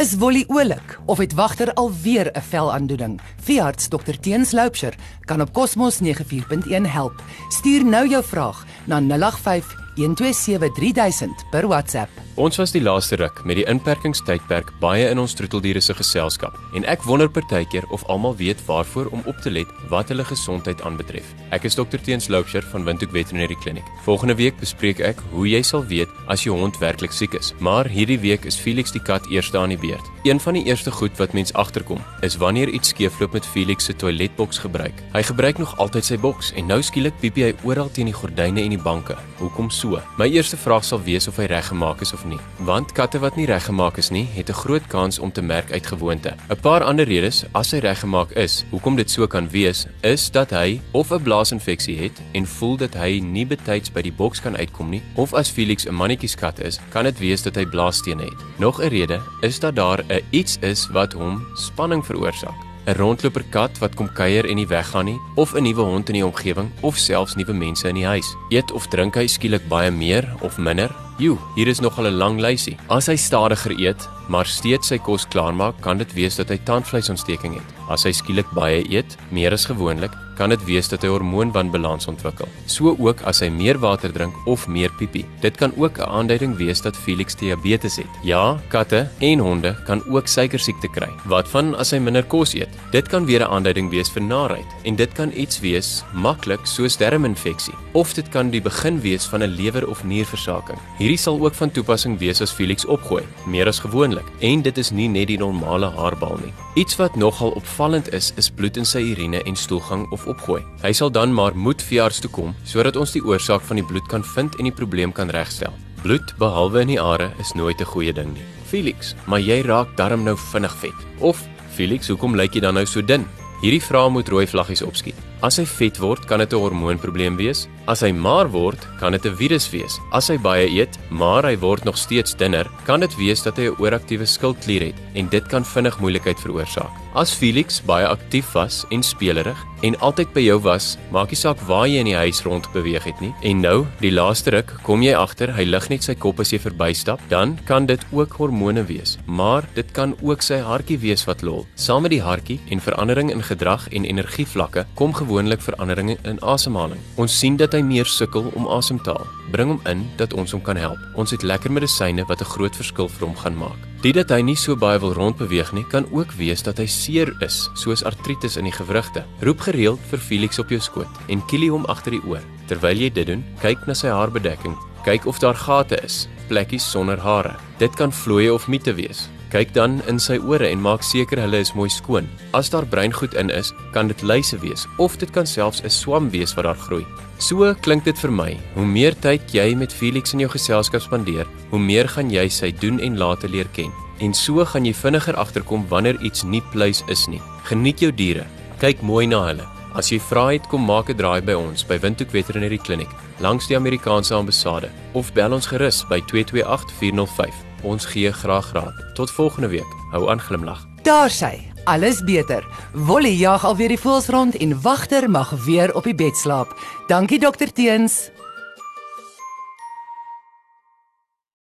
Is Wolly oulik of het wagter alweer 'n velaandoening? Veearts Dr Teens Loupsher kan op Cosmos 94.1 help. Stuur nou jou vraag na 085 1273000 per WhatsApp. Ons was die laaste ruk met die inperkingstydperk baie in ons troeteldiere se geselskap en ek wonder partykeer of almal weet waarvoor om op te let wat hulle gesondheid aanbetref. Ek is Dr Teens Loupsher van Windhoek Veterinary Clinic. Volgende week bespreek ek hoe jy sal weet as jou hond werklik siek is. Maar hierdie week is Felix die kat eerste aan die beurt. Een van die eerste goed wat mens agterkom, is wanneer iets skeefloop met Felix se toiletboks gebruik. Hy gebruik nog altyd sy boks en nou skielik piep hy oral teen die gordyne en die banke. Hoekom so? My eerste vraag sal wees of hy reggemaak is of nie, want katte wat nie reggemaak is nie, het 'n groot kans om te merk uit gewoonte. 'n Paar ander redes as hy reggemaak is, hoekom dit so kan wees, is dat hy of 'n blaasinfeksie het en voel dat hy nie betyds by die boks kan uitkom nie, of as Felix 'n mannetjieskat is, kan dit wees dat hy blaasstene het. Nog 'n rede is dat daar 'n iets is wat hom spanning veroorsaak. 'n Rondloper kat wat kom kuier en nie weggaan nie, of 'n nuwe hond in die omgewing, of selfs nuwe mense in die huis. Eet of drink hy skielik baie meer of minder? Jo, hier is nog 'n lang lysie. As hy stadiger eet, maar steeds sy kos klaarmaak, kan dit wees dat hy tandvleisontsteking het. As hy skielik baie eet, meer as gewoonlik, kan dit wees dat hy hormoonwanbalans ontwikkel. So ook as hy meer water drink of meer piepie. Dit kan ook 'n aanduiding wees dat Felix diabetes het. Ja, katte en honde kan ook suikersiekte kry. Wat van as hy minder kos eet? Dit kan weer 'n aanduiding wees vir naarheid en dit kan iets wees maklik soos darminfeksie of dit kan die begin wees van 'n lewer of nierversaking. Hierdie sal ook van toepassing wees as Felix opgooi, meer as gewoonlik. En dit is nie net die normale haarbal nie. Iets wat nogal opvallend is, is bloed in sy urine en stoelgang of opgooi. Hy sal dan maar moet veearts toe kom sodat ons die oorsaak van die bloed kan vind en die probleem kan regstel. Bloed behalwe in die are is nooit 'n goeie ding nie. Felix, maar jy raak darm nou vinnig vet. Of Felix, hoekom lyk jy dan nou so dun? Hierdie vrae moet rooi vlaggies opskiet. As hy vet word, kan dit 'n hormoonprobleem wees. As hy maar word, kan dit 'n virus wees. As hy baie eet, maar hy word nog steeds dunner, kan dit wees dat hy 'n ooraktiewe skildklier het en dit kan vinnig moeilikheid veroorsaak. As Felix baie aktief was en spelerig en altyd by jou was, maak nie saak waar jy in die huis rond beweeg het nie. En nou, die laaste ruk, kom jy agter hy lig net sy kop as jy verbystap, dan kan dit ook hormone wees. Maar dit kan ook sy hartjie wees wat lol. Saam met die hartjie en verandering in gedrag en energievlakke kom gewoonlik veranderinge in asemhaling. Ons sien dat hy meer sukkel om asem te haal. Bring hom in dat ons hom kan help. Ons het lekker medisyne wat 'n groot verskil vir hom gaan maak. Dit dat hy nie so baie wil rondbeweeg nie, kan ook wees dat hy seer is, soos artritis in die gewrigte. Roep gereeld vir Felix op jou skoot en kielie hom agter die oor. Terwyl jy dit doen, kyk na sy haarbedekking. Kyk of daar gate is, plekkies sonder hare. Dit kan vlooie of miete wees. Kyk dan in sy ore en maak seker hulle is mooi skoon. As daar breingoed in is, kan dit luise wees of dit kan selfs 'n swam wees wat daar groei. So klink dit vir my. Hoe meer tyd jy met Felix in jou geselskap spandeer, hoe meer gaan jy sy doen en late leer ken. En so gaan jy vinniger agterkom wanneer iets nie pleis is nie. Geniet jou diere. Kyk mooi na hulle. As jy vra het, kom maak 'n draai by ons by Windhoek Veterinary Clinic langs die Amerikaanse ambassade of bel ons gerus by 228 405. Ons gee graag raad. Tot volgende week. Hou aan glimlag. Daar sy. Alles beter. Wolly jag alweer die voels rond en wagter mag weer op die bed slaap. Dankie dokter Teens.